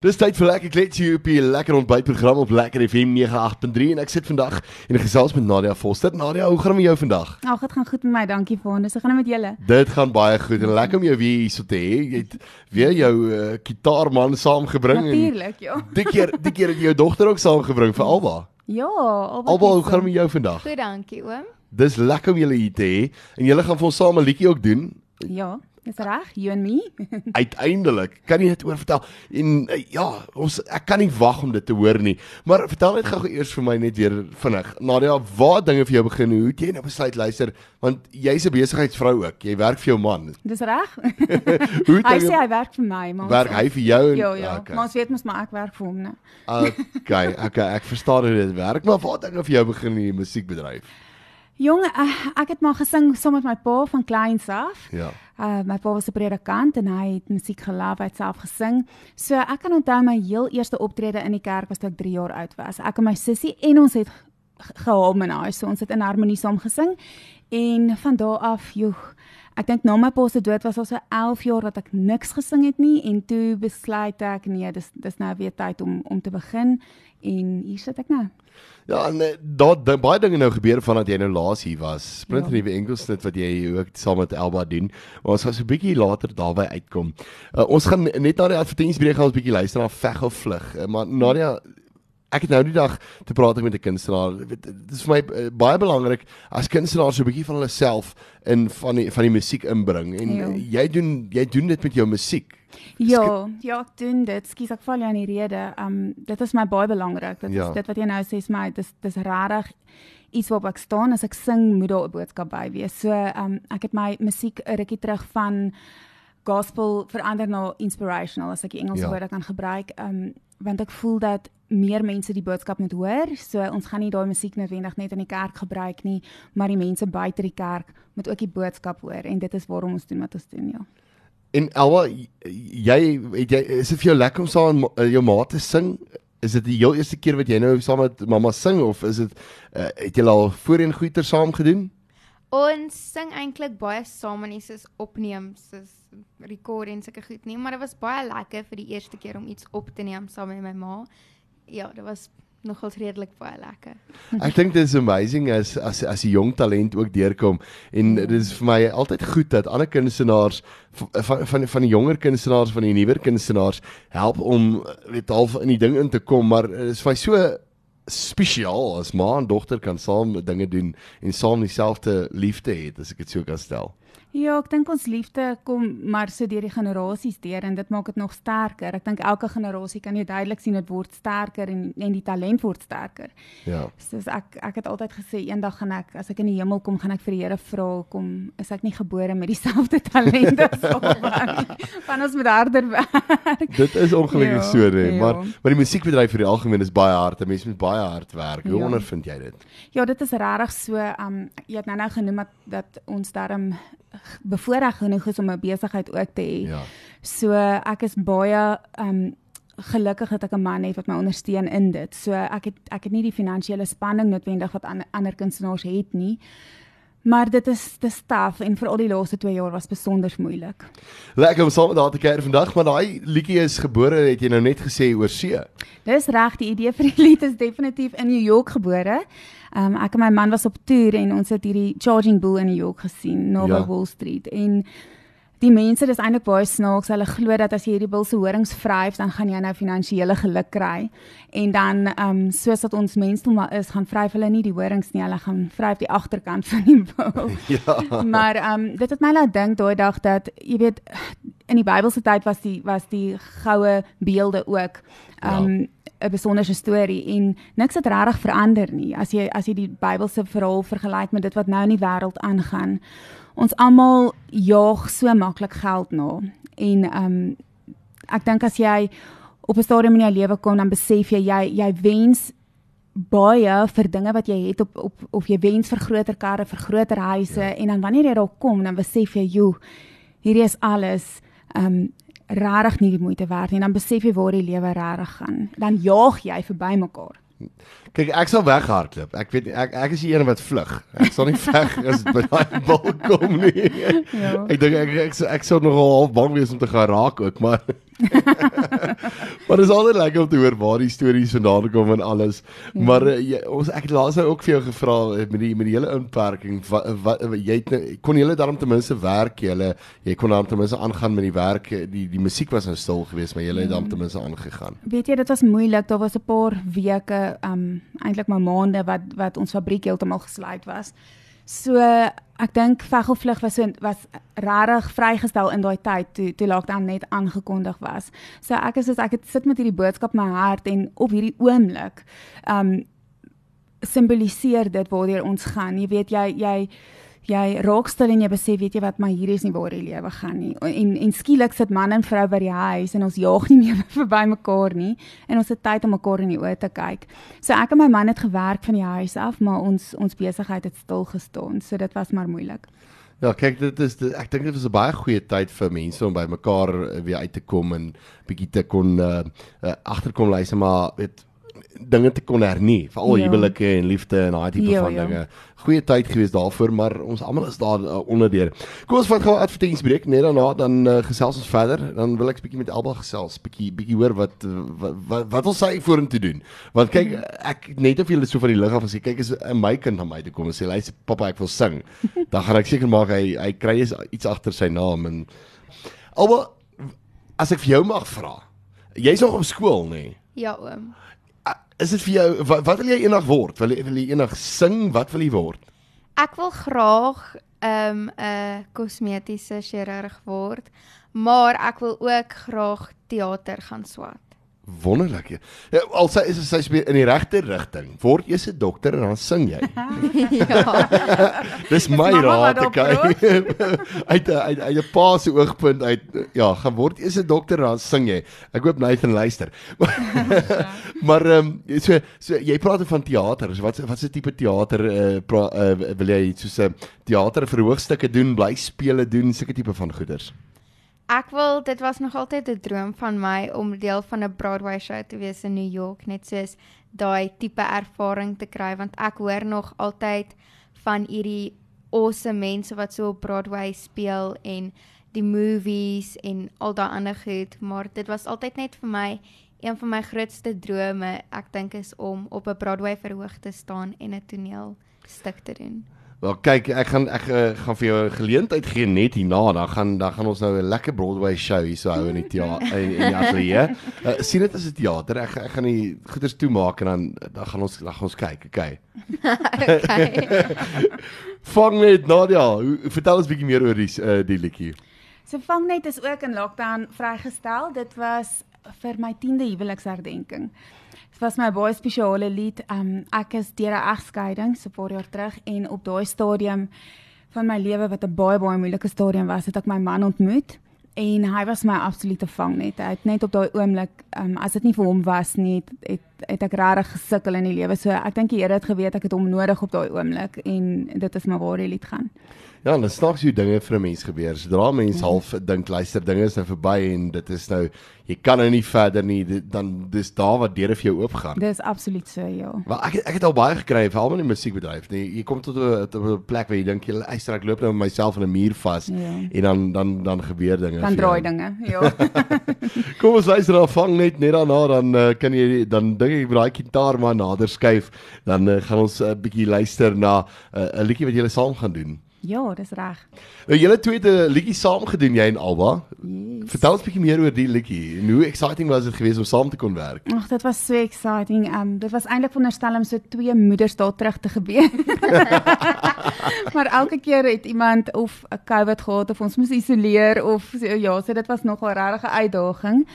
Dis tyd vir lekker kletsie op die lekker ontbytprogram op Lekker FM 98.3 en ek sit vandag en ek gesels met Nadia Foster. Nadia, hoe gaan dit met jou vandag? Ag, dit gaan goed met my, dankie Faan. Dis gaan met julle. Dit gaan baie goed en lekker om jou weer hier so te hê. Jy het weer jou uh, gitaarman saamgebring Natuurlik, ja. Die keer, die keer het jy jou dogter ook saamgebring vir Alba. Ja, Alba. Alba, hoe gaan dit met jou vandag? Goed, dankie oom. Dis lekker om julle hier te hê en julle gaan vir ons saam 'n liedjie ook doen. Ja, dis reg, you and me. Uiteindelik, kan jy dit oor vertel? En uh, ja, ons ek kan nie wag om dit te hoor nie. Maar vertel net gou eers vir my net weer vinnig. Nadia, waar dinge vir jou begin? Hoe het jy nou besluit luister? Want jy's 'n besigheidsvrou ook. Jy werk vir jou man. Dis reg. Hy sê hy werk vir my, maar werk hy vir jou en Ja, ja. okay. Maar ons weet mos maar ek werk vir hom, né? okay, okay, ek verstaan hoe dit werk, maar waar dinge vir jou begin in die musiekbedryf? Jong, uh, ek het maar gesing saam met my pa van kleins af. Ja. Uh my pa was 'n predikant en hy het musiek gelief, hy het self gesing. So ek kan onthou my heel eerste optrede in die kerk was toe ek 3 jaar oud was. Ek en my sussie en ons het ge- geharmoniseer. So ons het in harmonie saam gesing. En van daar af, joh, ek dink na my pa se dood was al so 11 jaar dat ek niks gesing het nie en toe besluit ek nee, dis dis nou weer tyd om om te begin en hier sit ek nou. Ja, en eh, daar da, baie dinge nou gebeur vandat jy nou laas hier was. Sprint Ja. ja. nuwe Engelsnit wat jy ook saam met Elba doen. Maar ons gaan so 'n bietjie later daarby uitkom. Uh, ons gaan net na die advertensiebreek gaan ons bietjie luister na veg of vlug. Uh, maar Nadia Ek het nou die dag te praat met 'n kunstenaar. Dit is vir my uh, baie belangrik as kunstenaars so 'n bietjie van hulle self in van die van die musiek inbring en Ja. jy doen jy doen dit met jou musiek. Ja, ja, ek doen dit. Skus, ek val jou in die rede. Um dit is my baie belangrik. Dit Ja. is dit wat jy nou sê is my dis dis regtig iets waarop ek staan as ek sing moet daar 'n boodskap by wees. So um ek het my musiek 'n rukkie terug van gospel verander na inspirational as ek die Engelse Ja. ja. woorde kan gebruik. Um want ek voel dat meer mense die boodskap moet hoor. So ons gaan nie daai musiek noodwendig net in die kerk gebruik nie, maar die mense buite die kerk moet ook die boodskap hoor en dit is waarom ons doen wat ons doen, ja. En Elba, jy het jy is dit vir jou lekker om saam met ma- jou ma te sing? Is dit die heel eerste keer wat jy nou saam met mamma sing of is dit uh, het jy al voorheen goeie saam gedoen? Ons sing eintlik baie saam en nie soos opneem soos record en sulke goed nie, maar dit was baie lekker vir die eerste keer om iets op te neem saam met my ma. Ja, dit was nogals redelik baie lekker. Ek dink dit is amazing as as as 'n jong talent ook deurkom en dit is vir my altyd goed dat ander kunstenaars van van van die jonger kunstenaars van die nuwer kunstenaars help om weet half in die ding in te kom, maar dit is vir my so spesiaal as ma en dogter kan saam dinge doen en saam dieselfde liefde het as ek dit so kan stel. Ja, ek dink ons liefde kom maar so deur die generasies deur en dit maak dit nog sterker. Ek dink elke generasie kan jy duidelik sien dit word sterker en en die talent word sterker. Ja. Soos ek ek het altyd gesê eendag gaan ek as ek in die hemel kom, gaan ek vir die Here vra kom is ek nie gebore met dieselfde talent as nie. Van ons moet harder werk. Dit is ongelukkig Ja, so nee, ja. maar maar die musiekbedryf vir die algemeen is baie hard. 'n Mens moet baie hard werk. Hoe Ja. ondervind jy dit? Ja, dit is regtig so. Um jy het nou nou genoem dat, dat ons daarom bevoorreg genoeg is om 'n besigheid ook te hê. Ja. So ek is baie um gelukkig dat ek 'n man het wat my ondersteun in dit. So ek het ek het nie die finansiële spanning noodwendig wat ander, ander kunstenaars het nie. Maar dit is dis taaf en veral die laaste 2 jaar was besonder moeilik. Lekker om saam met daar te kuier vandag, maar daai liedjie is gebore het jy nou net gesê oor see. Dis reg, die idee vir die lied is definitief in New York gebore. Um ek en my man was op toer en ons het hierdie Charging Bull in New York gesien, naby Ja. ja. Wall Street en die mense dis eintlik baie snaaks. Hulle glo dat as jy hierdie bil se horings vryf, dan gaan jy nou finansiële geluk kry. En dan um soos dat ons mensdom maar is, gaan vryf hulle nie die horings nie, hulle gaan vryf die agterkant van die bil. Ja. Maar ehm um, dit het my laat dink daai dag dat jy weet in die Bybelse tyd was die was die goue beelde ook ehm um, 'n besondere storie en niks het regtig verander nie. As jy as jy die Bybelse verhaal vergelyk met dit wat nou in die wêreld aangaan. Ons almal jaag so maklik geld na en ehm um, ek dink as jy op 'n stadium in jou lewe kom dan besef jy jy jy wens baie vir dinge wat jy het op op of jy wens vir groter karre, vir groter huise ja. en dan wanneer jy daar kom dan besef jy, "Joe, hierdie is alles ehm um, regtig nie die moeite werd nie." Dan besef jy waar die lewe regtig gaan. Dan jaag jy verby mekaar. Kyk, ek sal weghardloop. Ek weet ek ek is die een wat vlug. Ek sal nie veg as dit by daai bal kom nie. Ja. Ek dink ek ek, ek, ek sou nogal half bang wees om te gaan raak ook, maar maar dit is altyd lekker om te hoor waar die stories vandaan kom en alles. Ja. Maar uh, jy, ons ek het laas nou ook vir jou gevra uh, met die met die hele inperking wat wat jy het, nou, kon jy daarom ten minste werk jy jy kon daarom ten minste aangaan met die werk die die musiek was nou stil geweest maar jy het daarom ten minste aangegaan. Weet jy dit was moeilik daar was 'n paar weke um eintlik maar maande wat wat ons fabriek heeltemal gesluit was. So ek dink Vegelvlug was so was regtig vrygestel in daai tyd toe toe lockdown net aangekondig was. So ek is as ek het sit met hierdie boodskap in my hart en op hierdie oomblik um simboliseer dit waar ons gaan. Jy weet jy jy jy raak stil en jy besef weet jy wat maar hier is nie waar die lewe gaan nie en en skielik sit man en vrou by die huis en ons jaag nie meer verby mekaar nie en ons het tyd om mekaar in die oë te kyk. So ek en my man het gewerk van die huis af maar ons ons besigheid het stil gestaan. So dit was maar moeilik. Ja, kyk dit is dit, ek dink dit was 'n baie goeie tyd vir mense om by mekaar eh, weer uit te kom en bietjie te kon uh, uh, agterkom luister maar weet dinge te kon hernie, veral ja. huwelike en liefde en daai tipe ja, van ja. dinge. Goeie tyd gewees daarvoor, maar ons almal is daar uh, onderdeur. Kom ons vat gou 'n advertensiebreek, net daarna dan uh, gesels ons verder. Dan wil ek 'n bietjie met Elba gesels, bietjie bietjie hoor wat wat wat, wat wil sy vorentoe doen? Want kyk, ek net of jy so van die lig af as jy kyk is 'n my kind na my toe kom en sê, "Luister, pappa, ek wil sing." dan gaan ek seker maak hy hy kry iets agter sy naam en Alba, as ek vir jou mag vra. Jy's nog op skool, nê? Nee? Ja, oom is dit vir jou wat, wat wil jy eendag word? Wil jy wil jy eendag sing? Wat wil jy word? Ek wil graag 'n um, 'n kosmetiese chirurg word, maar ek wil ook graag teater gaan swat wonderlik. Ja, al sy is sy speel in die regte rigting. Word jy 'n dokter en dan sing jy. ja. Dis my raad te kyk. uit uit uit 'n pa se oogpunt uit ja, gaan word jy 'n dokter en dan sing jy. Ek hoop Nathan luister. maar ehm um, so so jy praat van teater. So wat wat se tipe teater uh, pra, uh, wil jy so 'n teater verhoogstukke doen, bly spele doen, sulke tipe van goeders? Ek wil dit was nog altyd 'n droom van my om deel van 'n Broadway show te wees in New York net soos daai tipe ervaring te kry want ek hoor nog altyd van hierdie awesome mense wat so op Broadway speel en die movies en al daai ander goed maar dit was altyd net vir my een van my grootste drome ek dink is om op 'n Broadway verhoog te staan en 'n toneel stuk te doen. Wel kyk, ek gaan ek uh, gaan vir jou 'n geleentheid gee net hierna, dan gaan dan gaan ons nou 'n lekker Broadway show hier sou hou in die teater in, in die ateljee. Uh, sien dit as 'n teater. Ek ek gaan die goeders toemaak en dan dan gaan ons dan gaan ons kyk, okay. okay. Vang net Nadia, vertel ons bietjie meer oor die uh, die liedjie. So Vangnet is ook in lockdown vrygestel. Dit was vir my 10de huweliksherdenking was my baie spesiale lied. Um ek is deur 'n egskeiding so 'n paar jaar terug en op daai stadium van my lewe wat 'n baie baie moeilike stadium was, het ek my man ontmoet en hy was my absolute vangnet. Hy het net op daai oomblik um as dit nie vir hom was nie, het het ek regtig gesukkel in die lewe. So ek dink die Here het geweet ek het hom nodig op daai oomblik en dit is maar waar die lied gaan. Ja, dan snaaks hoe dinge vir 'n mens gebeur. Sodra mense mm. half dink, luister, dinge is nou verby en dit is nou jy kan nou nie verder nie, dit, dan dis daar wat deure vir jou oopgaan. Dis absoluut so, ja. Maar ek ek het al baie gekry veral in die musiekbedryf. Nee, jy kom tot 'n plek waar jy dink jy luister, ek loop nou met myself in 'n muur vas ja. en dan dan dan gebeur dinge. Dan draai dinge, ja. kom ons luister dan vang net net daarna dan uh, kan jy dan dink ek daai gitaar maar nader skuif, dan uh, gaan ons 'n uh, bietjie luister na uh, 'n uh, liedjie wat julle saam gaan doen. Ja, dis reg. Nou julle twee het 'n liedjie saam gedoen jy en Alba. Yes. Vertel ons 'n bietjie meer oor die liedjie. En hoe exciting was dit geweest om saam te kon werk? Ag, dit was so exciting. Ehm um, dit was eintlik veronderstel om so twee moeders daar terug te gebeur. maar elke keer het iemand of 'n COVID gehad of ons moes isoleer of so, ja, so dit was nogal 'n regte uitdaging.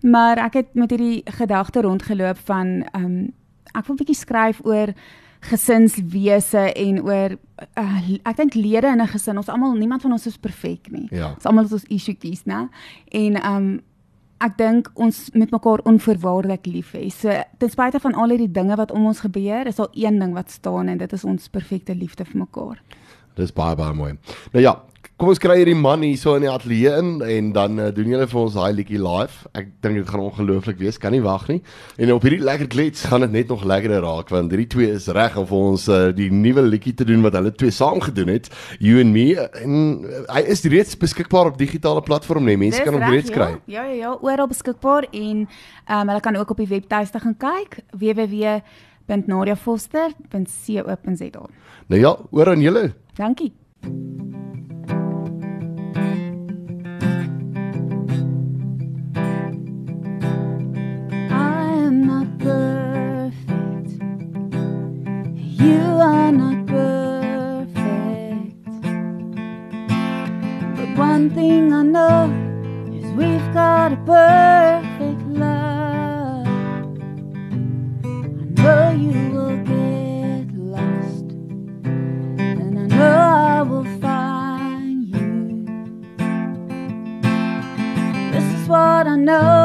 Maar ek het met hierdie gedagte rondgeloop van ehm um, ek wil 'n bietjie skryf oor gesinswese en oor uh, ek dink lede in 'n gesin ons almal niemand van ons is perfek nie. Ja. Ons almal het ons issuetjies, né? En um ek dink ons moet mekaar onvoorwaardelik lief hê. So ten spyte van al hierdie dinge wat om ons gebeur, is daar een ding wat staan en dit is ons perfekte liefde vir mekaar. Dis baie baie mooi. Nou ja, Kom ons kry hierdie man hier so in die ateljee in en dan uh, doen julle vir ons daai liedjie live. Ek dink dit gaan ongelooflik wees, kan nie wag nie. En op hierdie lekker klets gaan dit net nog lekkerder raak want hierdie twee is reg om vir ons uh, die nuwe liedjie te doen wat hulle twee saam gedoen het, You and Me. En uh, hy is reeds beskikbaar op digitale platform, nee, mense Dis kan hom reeds kry. Ja, ja, ja, oral beskikbaar en ehm um, hulle kan ook op die webtuiste gaan kyk www.nadiafoster.co.za. Nou ja, oor aan julle. Dankie. You are not perfect. But one thing I know is we've got a perfect love. I know you will get lost. And I know I will find you. This is what I know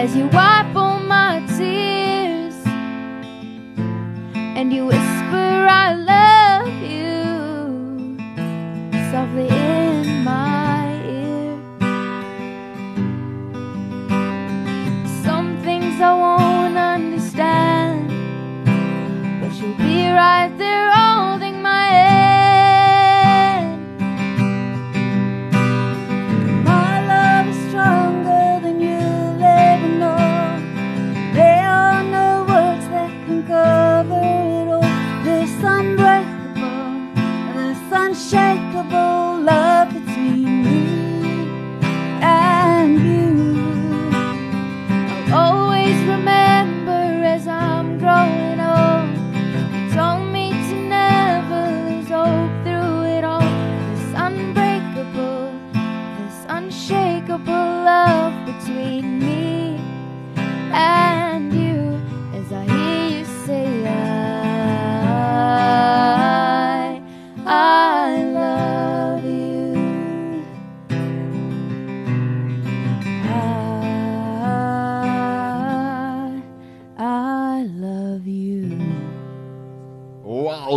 as you wipe all my tears and you whisper,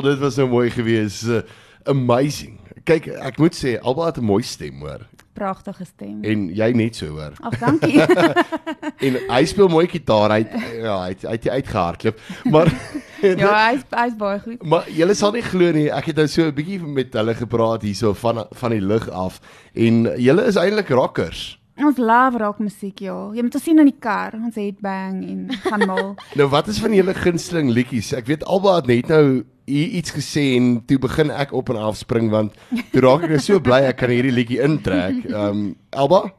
dit was nou mooi gewees. Uh, amazing. Kyk, ek moet sê Alba het 'n mooi stem, hoor. Pragtige stem. En jy net so, hoor. Ag, dankie. En hy speel mooi gitaar. Hy het, ja, hy het, hy het uitgehardloop. Maar ja, hy's hy's baie goed. Maar julle sal nie glo nie, ek het nou so 'n bietjie met hulle gepraat hierso van van die lig af en julle is eintlik rockers. Ons love rock musiek, ja. Jy moet ons sien in die kar, ons headbang en gaan mal. Nou wat is van julle gunsteling liedjies? Ek weet Alba het net nou i- iets gesê en toe begin ek op en af spring want toe raak ek nou so bly ek kan hierdie liedjie intrek. Ehm um, Alba?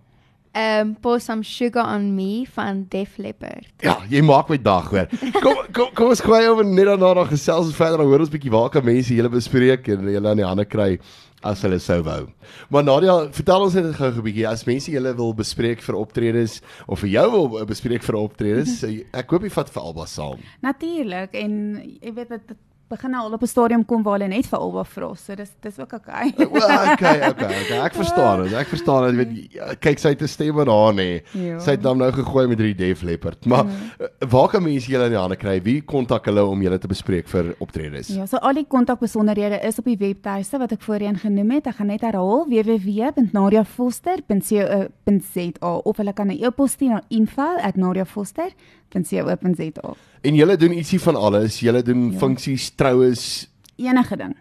Um pour some sugar on me van Def Leppard. Ja, jy maak my dag hoor. Kom kom kom ons kry oor net daarna dan gesels ons verder dan hoor ons bietjie waar kan mense julle bespreek en julle aan die hande kry as hulle sou wou. Maar Nadia, vertel ons net gou 'n bietjie as mense julle wil bespreek vir optredes of vir jou wil bespreek vir optredes. ek hoop jy vat vir Alba saam. Natuurlik en jy weet dit begin nou al op 'n stadium kom waar hulle net vir Alba vra. So dis dis ook okay. Well, okay, okay, okay. Ek verstaan dit. Ek verstaan dit. Jy weet kyk sy het 'n stem wat daar nê. Ja. Sy het hom nou gegooi met hierdie Def Leppard. Maar ja. waar kan mense julle in die hande kry? Wie kontak hulle om julle te bespreek vir optredes? Ja, so al die kontakbesonderhede is op die webtuiste wat ek voorheen genoem het. Ek gaan net herhaal www.nadiafoster.co.za of hulle kan 'n e-pos stuur na info@nadiafoster.co.za. En julle doen ietsie van alles. Julle doen Ja. funksies, troues, Enige ding.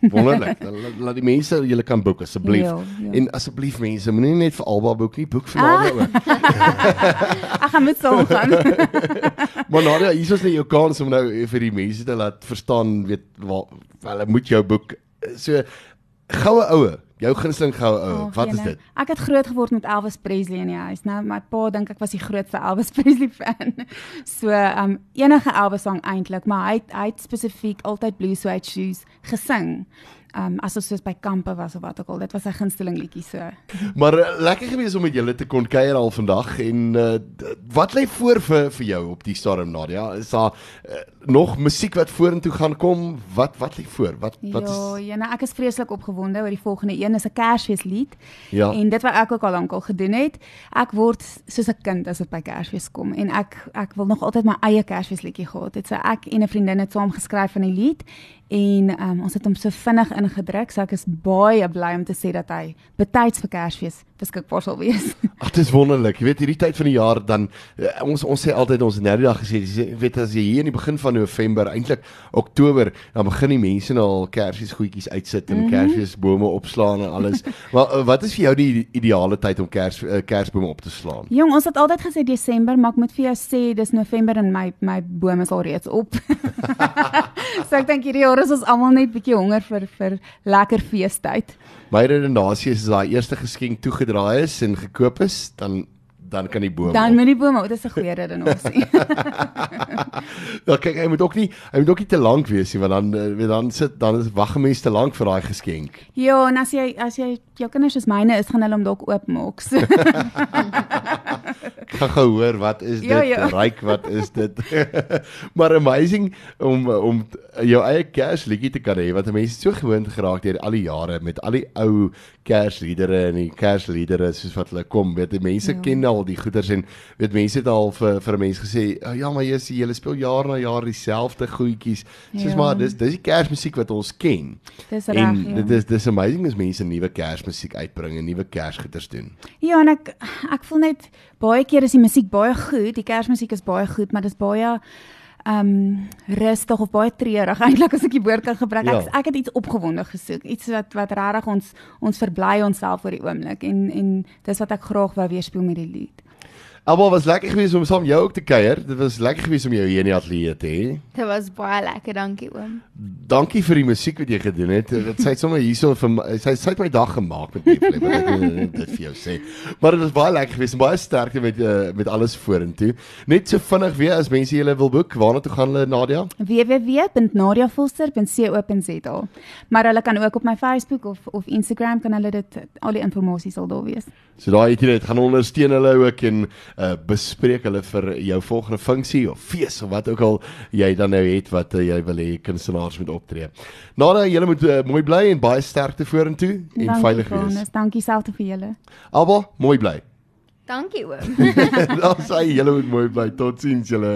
wonderlik. Laat- Laat die mense julle kan boek asseblief. Ja, ja. En asseblief mense, moenie net vir Alba boek nie, boek vir Ah. Nadia ook. Ek gaan met saam gaan. Maar Nadia, hier is net jou kans om nou vir die mense te laat verstaan weet waar hulle moet jou boek. So goue oue, jou gunsteling goue oue. Oh, Wat is jene. dit? Ek het groot geword met Elvis Presley in die huis. Nou my pa dink ek was die grootste Elvis Presley fan. So, um enige Elvis song eintlik, maar hy hy het spesifiek altyd Blue Suede Shoes gesing. Um as ons soos by kampe was of wat ook al. Dit was sy gunsteling liedjie so. Maar uh, lekker gewees om met julle te kon kuier al vandag en uh, wat lê voor vir vir jou op die stadium Nadia? Is daar uh, nog musiek wat vorentoe gaan kom? Wat wat lê voor? Wat wat ja, is jene, ek is vreeslik opgewonde oor die volgende een. Is 'n Kersfeeslied. Ja. En dit wat ek ook al lankal gedoen het. Ek word soos 'n kind as dit by Kersfees kom en ek ek wil nog altyd my eie Kersfeesliedjie gehad het. So ek en 'n vriendin het saam geskryf van die lied en um, ons het hom so vinnig ingedruk. So ek is baie bly om te sê dat hy betyds vir Kersfees beskikbaar sal wees. Ag, dit is wonderlik. Jy weet hierdie tyd van die jaar dan uh, ons ons sê altyd ons het nou die dag gesê, jy weet as jy hier in die begin van November, eintlik Oktober, dan begin die mense nou al Kersfees goedjies uitsit en mm -hmm. Kersfeesbome opslaan en alles. maar uh, wat is vir jou die ideale tyd om Kers uh, Kersbome op te slaan? Jong, ons het altyd gesê Desember, maar ek moet vir jou sê dis November en my my bome is al reeds op. so ek dink hierdie jaar is ons almal net bietjie honger vir vir lekker feestyd. My redenasie is as daai eerste geskenk toegedraai is en gekoop is, dan dan kan die boom. Dan met die bome, dit is 'n goeie redenasie. Ja, kyk, hy moet ook nie hy moet ook nie te lank wees nie, want dan uh, weet dan sit dan is wag 'n mens te lank vir daai geskenk. ja, en as jy as jy jou kinders soos myne is, gaan hulle hom dalk oopmaak. So. Ek gaan gou hoor wat is dit? Ja, ja. Ryk, wat is dit? maar amazing om om jou eie Kersliedjie te kan hê wat mense so gewoond geraak deur al die jare met al die ou Kersliedere en die Kersliedere soos wat hulle kom. Weet die mense Ja. ken al die goeders en weet mense het al vir vir 'n mens gesê, oh, "Ja, maar jy's jy speel jaar na jaar dieselfde goedjies." Soos Ja. maar dis dis die Kersmusiek wat ons ken. Dis en reg. Ja. dit is dis amazing as mense nuwe Kersmusiek uitbring en nuwe Kersgoeders doen. ja, en ek ek voel net baie keer is die musiek baie goed, die Kersmusiek is baie goed, maar dis baie ehm um, rustig of baie treurig eintlik as ek die woord kan gebruik. Ja. Ek ek het iets opgewonde gesoek, iets wat wat regtig ons ons verbly onsself oor die oomblik en en dis wat ek graag wou weerspieël met die lied. Almal was lekker geweest om saam jou ook te kuier. Dit was lekker geweest om jou hier in die ateljee te hê. Dit was baie lekker, dankie oom. Dankie vir die musiek wat jy gedoen het. Dit het sommer hierso vir sy sy het my dag gemaak met die flip. Ek wil dit vir jou sê. Maar dit was baie lekker geweest en baie sterkte met uh, met alles vorentoe. Net so vinnig weer as mense julle wil boek, waarna toe gaan hulle Nadia? www.nadiafoster.co.za. Maar hulle kan ook op my Facebook of of Instagram kan hulle dit al die inligting sal daar wees. So daai het jy net gaan ondersteun hulle ook en uh, bespreek hulle vir jou volgende funksie of fees of wat ook al jy dan nou het wat uh, jy wil hê kunstenaars moet optree. Nadia, julle moet uh, mooi bly en baie sterkte vorentoe en Dankie, veilig wees. Franus. Dankie selfs vir julle. Alba, mooi bly. Dankie oom. Dan sê jy julle moet mooi bly. Totsiens julle.